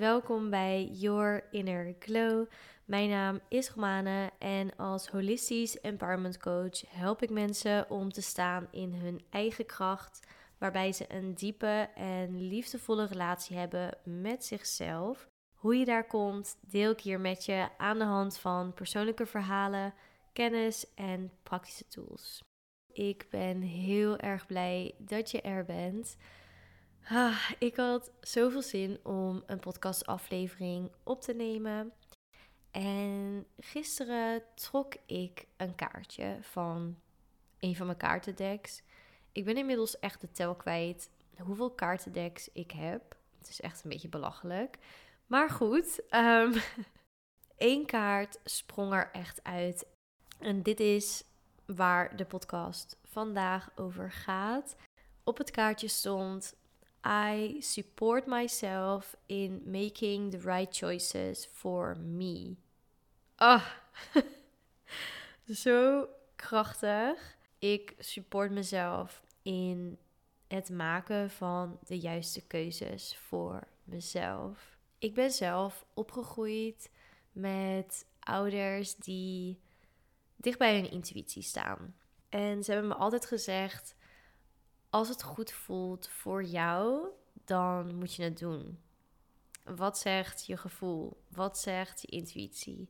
welkom bij Your Inner Glow. Mijn naam is Romane en als holistisch empowerment coach help ik mensen om te staan in hun eigen kracht, waarbij ze een diepe en liefdevolle relatie hebben met zichzelf. Hoe je daar komt, deel ik hier met je aan de hand van persoonlijke verhalen, kennis en praktische tools. Ik ben heel erg blij dat je er bent. Ah, ik had zoveel zin om een podcastaflevering op te nemen. En gisteren trok ik een kaartje van een van mijn kaartendecks. Ik ben inmiddels echt de tel kwijt hoeveel kaartendecks ik heb. Het is echt een beetje belachelijk. Maar goed, um, één kaart sprong er echt uit. En dit is waar de podcast vandaag over gaat. Op het kaartje stond I support myself in making the right choices for me. Ah, zo krachtig. Ik support mezelf in het maken van de juiste keuzes voor mezelf. Ik ben zelf opgegroeid met ouders die dicht bij hun intuïtie staan. En ze hebben me altijd gezegd: als het goed voelt voor jou, dan moet je het doen. Wat zegt je gevoel? Wat zegt je intuïtie?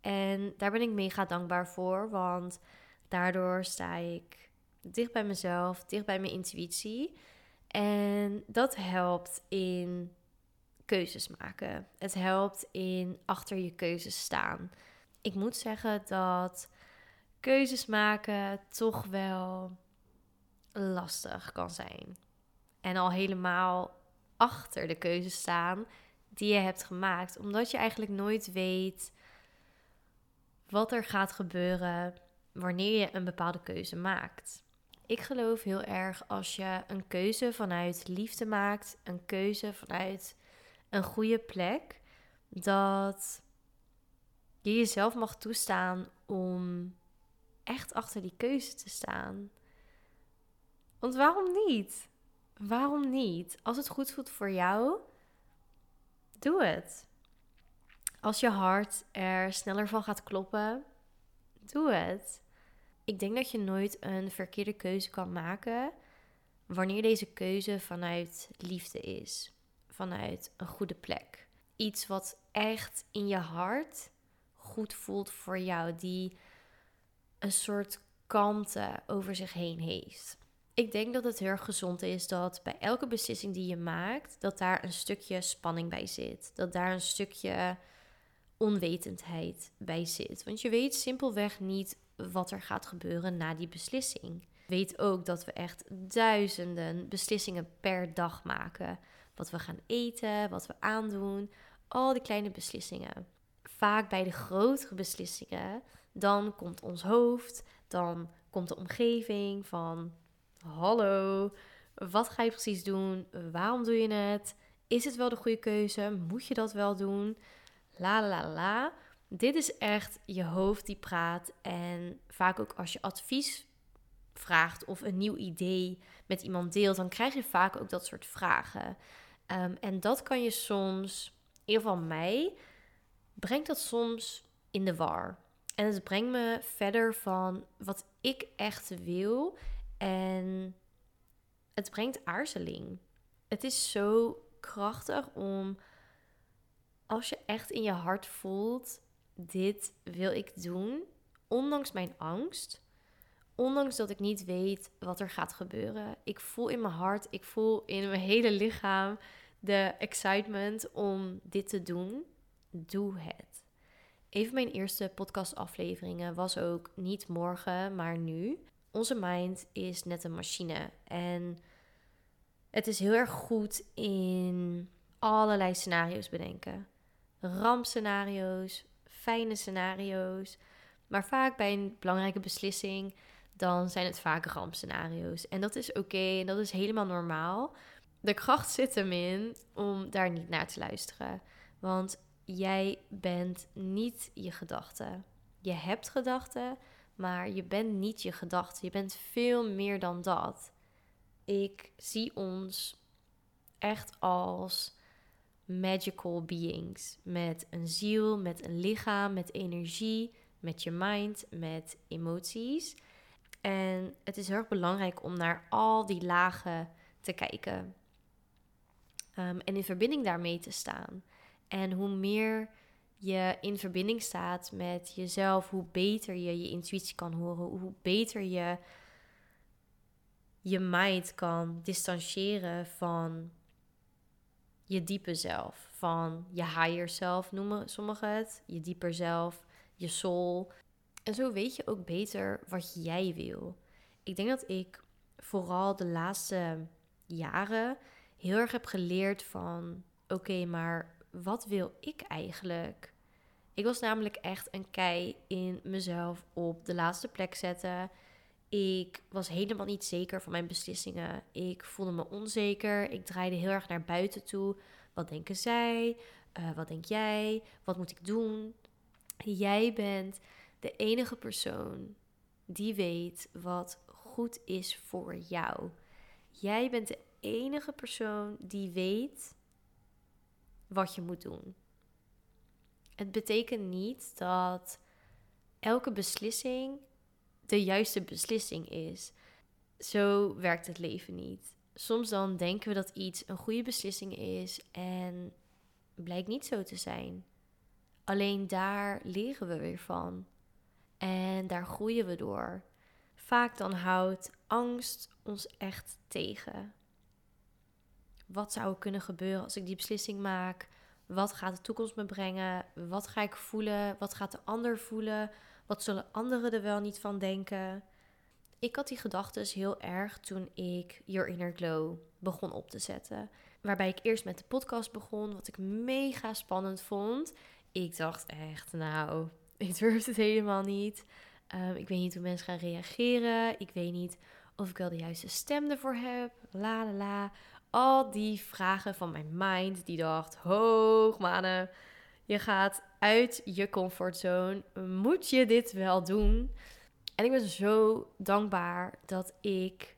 En daar ben ik mega dankbaar voor, want daardoor sta ik dicht bij mezelf, dicht bij mijn intuïtie. En dat helpt in keuzes maken. Het helpt in achter je keuzes staan. Ik moet zeggen dat keuzes maken toch wel lastig kan zijn. En al helemaal achter de keuze staan die je hebt gemaakt, omdat je eigenlijk nooit weet wat er gaat gebeuren wanneer je een bepaalde keuze maakt. Ik geloof heel erg als je een keuze vanuit liefde maakt, een keuze vanuit een goede plek, dat je jezelf mag toestaan om echt achter die keuze te staan. Want waarom niet? Waarom niet? Als het goed voelt voor jou, doe het. Als je hart er sneller van gaat kloppen, doe het. Ik denk dat je nooit een verkeerde keuze kan maken wanneer deze keuze vanuit liefde is, vanuit een goede plek. Iets wat echt in je hart goed voelt voor jou, die een soort kalmte over zich heen heeft. Ik denk dat het heel gezond is dat bij elke beslissing die je maakt, dat daar een stukje spanning bij zit. Dat daar een stukje onwetendheid bij zit. Want je weet simpelweg niet wat er gaat gebeuren na die beslissing. Weet ook dat we echt duizenden beslissingen per dag maken. Wat we gaan eten, wat we aandoen, al die kleine beslissingen. Vaak bij de grotere beslissingen, dan komt ons hoofd, dan komt de omgeving van hallo, wat ga je precies doen? Waarom doe je het? Is het wel de goede keuze? Moet je dat wel doen? La la la. Dit is echt je hoofd die praat. En vaak ook als je advies vraagt of een nieuw idee met iemand deelt, dan krijg je vaak ook dat soort vragen. Ehm, en dat kan je soms, in ieder geval mij, brengt dat soms in de war. En het brengt me verder van wat ik echt wil en het brengt aarzeling. Het is zo krachtig om, als je echt in je hart voelt, dit wil ik doen, ondanks mijn angst, ondanks dat ik niet weet wat er gaat gebeuren. Ik voel in mijn hart, ik voel in mijn hele lichaam de excitement om dit te doen. Doe het. Een van mijn eerste podcastafleveringen was ook niet morgen, maar nu onze mind is net een machine. En het is heel erg goed in allerlei scenario's bedenken. Rampscenario's, fijne scenario's. Maar vaak bij een belangrijke beslissing, dan zijn het vaak rampscenario's. En dat is oké en dat is helemaal normaal. De kracht zit hem in om daar niet naar te luisteren. Want jij bent niet je gedachten. Je hebt gedachten, maar je bent niet je gedachte. Je bent veel meer dan dat. Ik zie ons echt als magical beings. Met een ziel, met een lichaam, met energie, met je mind, met emoties. En het is heel erg belangrijk om naar al die lagen te kijken. Ehm, en in verbinding daarmee te staan. En hoe meer je in verbinding staat met jezelf, hoe beter je je intuïtie kan horen, hoe beter je je mind kan distancieren van je diepe zelf, van je higher zelf noemen sommigen het, je dieper zelf, je soul. En zo weet je ook beter wat jij wil. Ik denk dat ik vooral de laatste jaren heel erg heb geleerd van oké, maar wat wil ik eigenlijk? Ik was namelijk echt een kei in mezelf op de laatste plek zetten. Ik was helemaal niet zeker van mijn beslissingen. Ik voelde me onzeker. Ik draaide heel erg naar buiten toe. Wat denken zij? Uh, wat denk jij? Wat moet ik doen? Jij bent de enige persoon die weet wat goed is voor jou. Jij bent de enige persoon die weet wat je moet doen. Het betekent niet dat elke beslissing de juiste beslissing is. Zo werkt het leven niet. Soms dan denken we dat iets een goede beslissing is en blijkt niet zo te zijn. Alleen daar leren we weer van. En daar groeien we door. Vaak dan houdt angst ons echt tegen. Wat zou er kunnen gebeuren als ik die beslissing maak? Wat gaat de toekomst me brengen? Wat ga ik voelen? Wat gaat de ander voelen? Wat zullen anderen er wel niet van denken? Ik had die gedachten heel erg toen ik Your Inner Glow begon op te zetten. Waarbij ik eerst met de podcast begon, wat ik mega spannend vond. Ik dacht echt, nou, ik durf het helemaal niet. Ehm, ik weet niet hoe mensen gaan reageren. Ik weet niet of ik wel de juiste stem ervoor heb. La la la al die vragen van mijn mind die dacht: hoog mannen, je gaat uit je comfortzone. Moet je dit wel doen? En ik ben zo dankbaar dat ik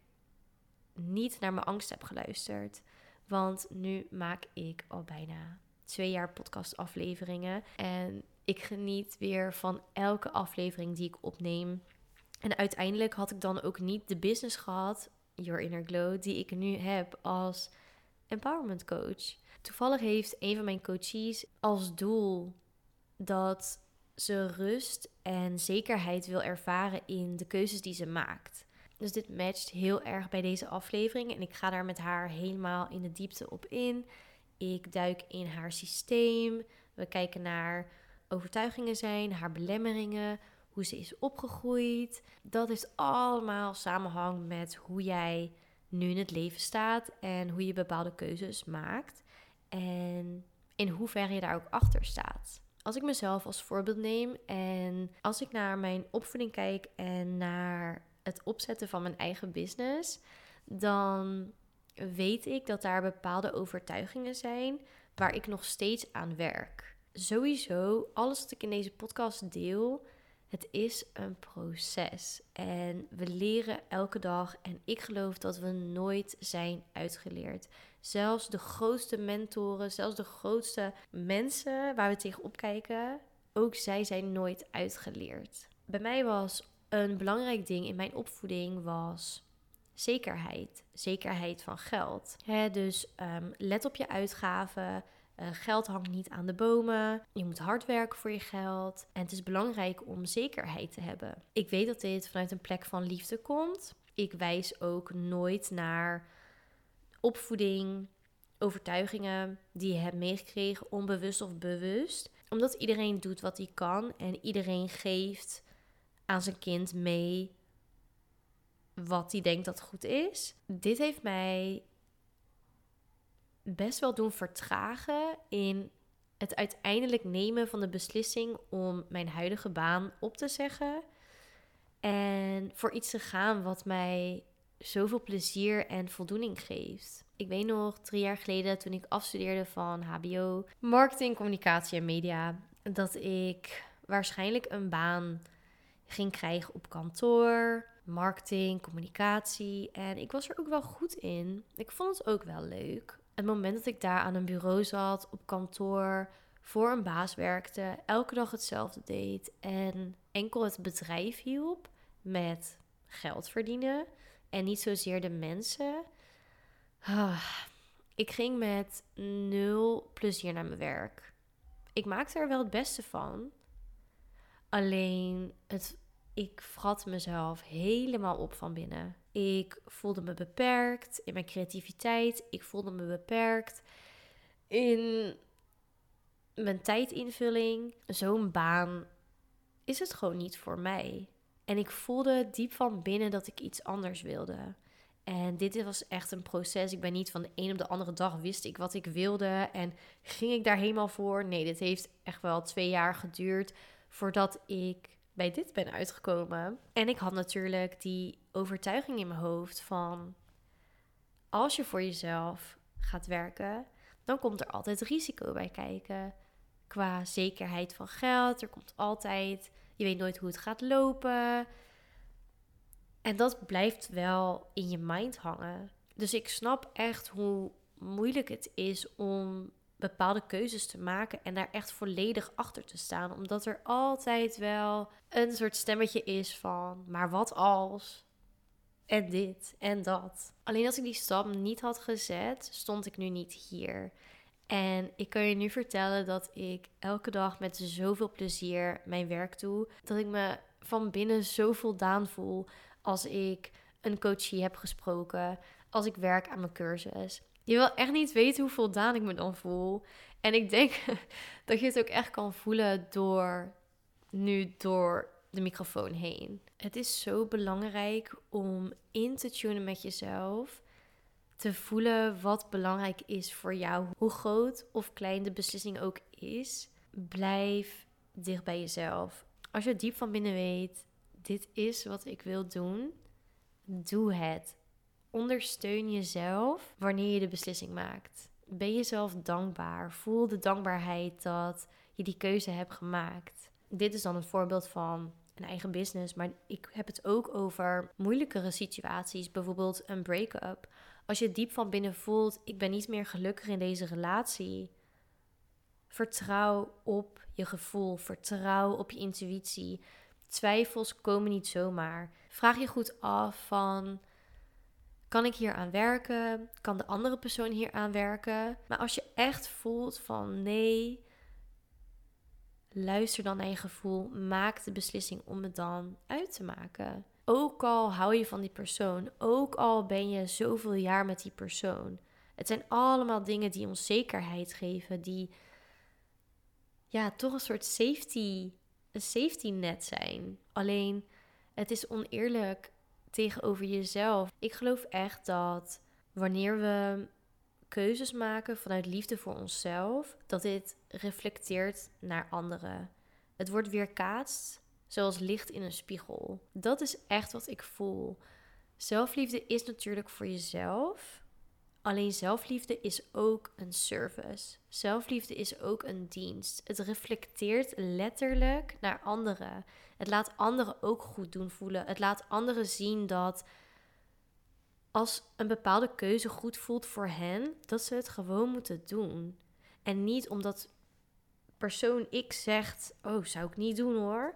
niet naar mijn angst heb geluisterd. Want nu maak ik al bijna twee jaar podcastafleveringen. En ik geniet weer van elke aflevering die ik opneem. En uiteindelijk had ik dan ook niet de business gehad Your Inner Glow die ik nu heb als empowerment coach. Toevallig heeft een van mijn coaches als doel dat ze rust en zekerheid wil ervaren in de keuzes die ze maakt. Dus dit matcht heel erg bij deze aflevering en ik ga daar met haar helemaal in de diepte op in. Ik duik in haar systeem. We kijken naar overtuigingen zijn, haar belemmeringen, hoe ze is opgegroeid. Dat is allemaal samenhang met hoe jij nu in het leven staat en hoe je bepaalde keuzes maakt. En in hoeverre je daar ook achter staat. Als ik mezelf als voorbeeld neem en als ik naar mijn opvoeding kijk en naar het opzetten van mijn eigen business, dan weet ik dat daar bepaalde overtuigingen zijn waar ik nog steeds aan werk. Sowieso, alles wat ik in deze podcast deel, het is een proces en we leren elke dag en ik geloof dat we nooit zijn uitgeleerd. Zelfs de grootste mentoren, zelfs de grootste mensen waar we tegenop kijken, ook zij zijn nooit uitgeleerd. Bij mij was een belangrijk ding in mijn opvoeding was zekerheid. Zekerheid van geld. dus um, let op je uitgaven. Uh, geld hangt niet aan de bomen. Je moet hard werken voor je geld. En het is belangrijk om zekerheid te hebben. Ik weet dat dit vanuit een plek van liefde komt. Ik wijs ook nooit naar opvoeding, overtuigingen die je hebt meegekregen, onbewust of bewust. Omdat iedereen doet wat hij kan en iedereen geeft aan zijn kind mee wat hij denkt dat goed is. Dit heeft mij best wel doen vertragen in het uiteindelijk nemen van de beslissing om mijn huidige baan op te zeggen. En voor iets te gaan wat mij zoveel plezier en voldoening geeft. Ik weet nog drie jaar geleden toen ik afstudeerde van HBO, marketing, communicatie en media, dat ik waarschijnlijk een baan ging krijgen op kantoor, marketing, communicatie. En ik was er ook wel goed in. Ik vond het ook wel leuk. Het moment dat ik daar aan een bureau zat, op kantoor, voor een baas werkte, elke dag hetzelfde deed en enkel het bedrijf hielp met geld verdienen en niet zozeer de mensen. Ah, ik ging met nul plezier naar mijn werk. Ik maakte er wel het beste van. Alleen het, ik vrat mezelf helemaal op van binnen. Ik voelde me beperkt in mijn creativiteit. Ik voelde me beperkt in mijn tijdinvulling. Zo'n baan is het gewoon niet voor mij. En ik voelde diep van binnen dat ik iets anders wilde. En dit was echt een proces. Ik ben niet van de een op de andere dag wist ik wat ik wilde en ging ik daar helemaal voor. Nee, dit heeft echt wel twee jaar geduurd voordat ik bij dit ben uitgekomen. En ik had natuurlijk die overtuiging in mijn hoofd van als je voor jezelf gaat werken, dan komt er altijd risico bij kijken. Qua zekerheid van geld, er komt altijd, je weet nooit hoe het gaat lopen. En dat blijft wel in je mind hangen. Dus ik snap echt hoe moeilijk het is om bepaalde keuzes te maken en daar echt volledig achter te staan. Omdat er altijd wel een soort stemmetje is van, maar wat als? En dit en dat. Alleen als ik die stap niet had gezet, stond ik nu niet hier. En ik kan je nu vertellen dat ik elke dag met zoveel plezier mijn werk doe. Dat ik me van binnen zo voldaan voel als ik een coachie heb gesproken. Als ik werk aan mijn cursus. Je wil echt niet weten hoe voldaan ik me dan voel. En ik denk dat je het ook echt kan voelen door nu door de microfoon heen. Het is zo belangrijk om in te tunen met jezelf. Te voelen wat belangrijk is voor jou. Hoe groot of klein de beslissing ook is. Blijf dicht bij jezelf. Als je diep van binnen weet, dit is wat ik wil doen, doe het. Ondersteun jezelf wanneer je de beslissing maakt. Ben jezelf dankbaar. Voel de dankbaarheid dat je die keuze hebt gemaakt. Dit is dan een voorbeeld van een eigen business, maar ik heb het ook over moeilijkere situaties, bijvoorbeeld een break-up. Als je diep van binnen voelt, ik ben niet meer gelukkig in deze relatie. Vertrouw op je gevoel, vertrouw op je intuïtie. Twijfels komen niet zomaar. Vraag je goed af van kan ik hier aan werken? Kan de andere persoon hier aan werken? Maar als je echt voelt van nee, luister dan naar je gevoel. Maak de beslissing om het dan uit te maken. Ook al hou je van die persoon, ook al ben je zoveel jaar met die persoon. Het zijn allemaal dingen die onzekerheid geven, die ja, toch een soort safety, een safety net zijn. Alleen het is oneerlijk tegenover jezelf. Ik geloof echt dat wanneer we keuzes maken vanuit liefde voor onszelf, dat dit reflecteert naar anderen. Het wordt weerkaatst zoals licht in een spiegel. Dat is echt wat ik voel. Zelfliefde is natuurlijk voor jezelf. Alleen zelfliefde is ook een service. Zelfliefde is ook een dienst. Het reflecteert letterlijk naar anderen. Het laat anderen ook goed doen voelen. Het laat anderen zien dat als een bepaalde keuze goed voelt voor hen, dat ze het gewoon moeten doen. En niet omdat persoon X zegt: Oh, zou ik niet doen hoor.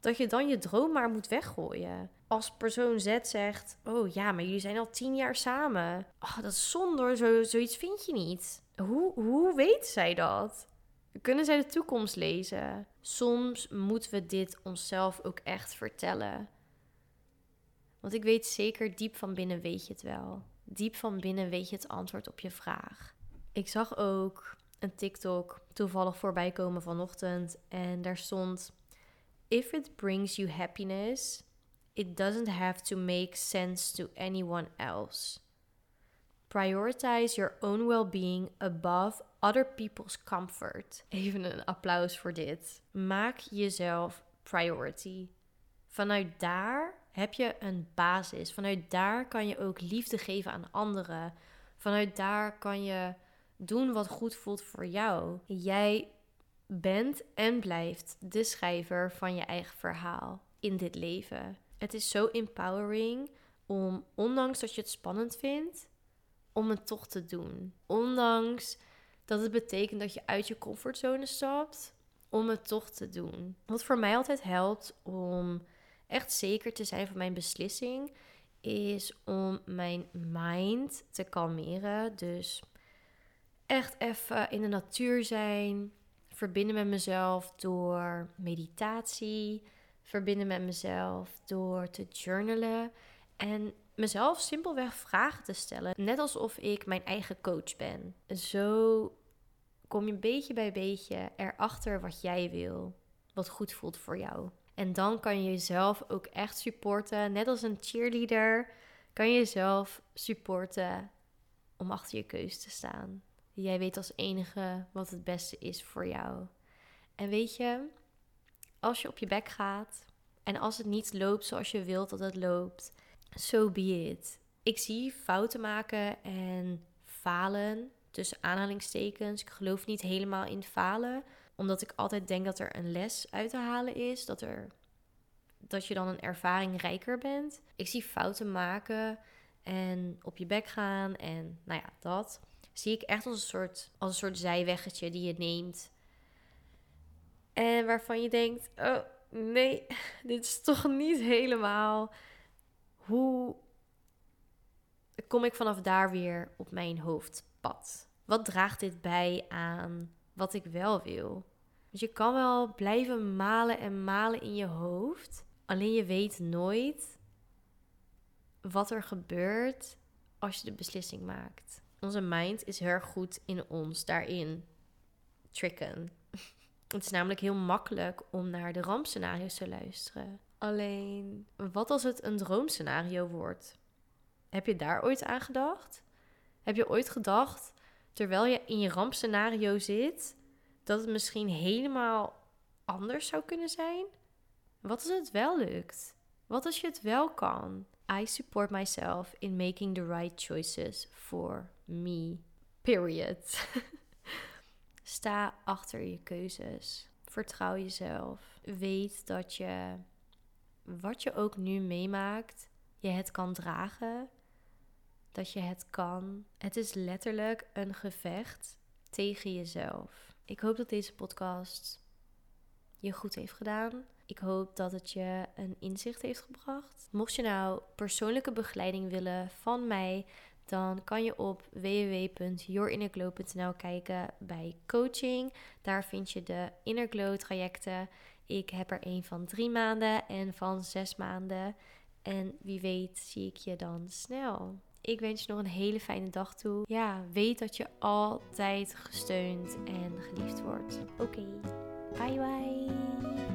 Dat je dan je droom maar moet weggooien. Als persoon Z zegt: Oh ja, maar jullie zijn al tien jaar samen. Oh, dat is zonde Zo, zoiets vind je niet. Hoe, hoe weet zij dat? Kunnen zij de toekomst lezen? Soms moeten we dit onszelf ook echt vertellen. Want ik weet zeker, diep van binnen weet je het wel. Diep van binnen weet je het antwoord op je vraag. Ik zag ook een TikTok toevallig voorbij komen vanochtend. En daar stond: If it brings you happiness, it doesn't have to make sense to anyone else. Prioritize your own well-being above other people's comfort. Even een applaus voor dit. Maak jezelf priority. Vanuit daar heb je een basis. Vanuit daar kan je ook liefde geven aan anderen. Vanuit daar kan je doen wat goed voelt voor jou. Jij bent en blijft de schrijver van je eigen verhaal in dit leven. Het is zo empowering om, ondanks dat je het spannend vindt, om het toch te doen. Ondanks dat het betekent dat je uit je comfortzone stapt, om het toch te doen. Wat voor mij altijd helpt om echt zeker te zijn van mijn beslissing, is om mijn mind te kalmeren. Dus echt even in de natuur zijn, verbinden met mezelf door meditatie, verbinden met mezelf door te journalen en mezelf simpelweg vragen te stellen. Net alsof ik mijn eigen coach ben. Zo kom je beetje bij beetje erachter wat jij wil, wat goed voelt voor jou. En dan kan je jezelf ook echt supporten, net als een cheerleader, kan je jezelf supporten om achter je keus te staan. Jij weet als enige wat het beste is voor jou. En weet je, als je op je bek gaat en als het niet loopt zoals je wilt dat het loopt, so be it. Ik zie fouten maken en falen tussen aanhalingstekens. Ik geloof niet helemaal in falen, omdat ik altijd denk dat er een les uit te halen is, dat er dat je dan een ervaring rijker bent. Ik zie fouten maken en op je bek gaan en nou ja, dat zie ik echt als een soort, als een soort zijweggetje die je neemt. En waarvan je denkt: oh nee, dit is toch niet helemaal. Hoe kom ik vanaf daar weer op mijn hoofdpad? Wat draagt dit bij aan wat ik wel wil? Dus je kan wel blijven malen en malen in je hoofd. Alleen je weet nooit wat er gebeurt als je de beslissing maakt. Onze mind is heel goed in ons daarin tricken. Het is namelijk heel makkelijk om naar de rampscenario's te luisteren. Alleen, wat als het een droomscenario wordt? Heb je daar ooit aan gedacht? Heb je ooit gedacht, terwijl je in je rampscenario zit, dat het misschien helemaal anders zou kunnen zijn? Wat als het wel lukt? Wat als je het wel kan? I support myself in making the right choices for me. Period. Sta achter je keuzes. Vertrouw jezelf. Weet dat je, wat je ook nu meemaakt, je het kan dragen. Dat je het kan. Het is letterlijk een gevecht tegen jezelf. Ik hoop dat deze podcast je goed heeft gedaan. Ik hoop dat het je een inzicht heeft gebracht. Mocht je nou persoonlijke begeleiding willen van mij, dan kan je op www.yourinnerglow.nl kijken bij coaching. Daar vind je de Inner Glow trajecten. Ik heb er een van drie maanden en van zes maanden. En wie weet zie ik je dan snel. Ik wens je nog een hele fijne dag toe. Ja, weet dat je altijd gesteund en geliefd wordt. Oké, bye bye.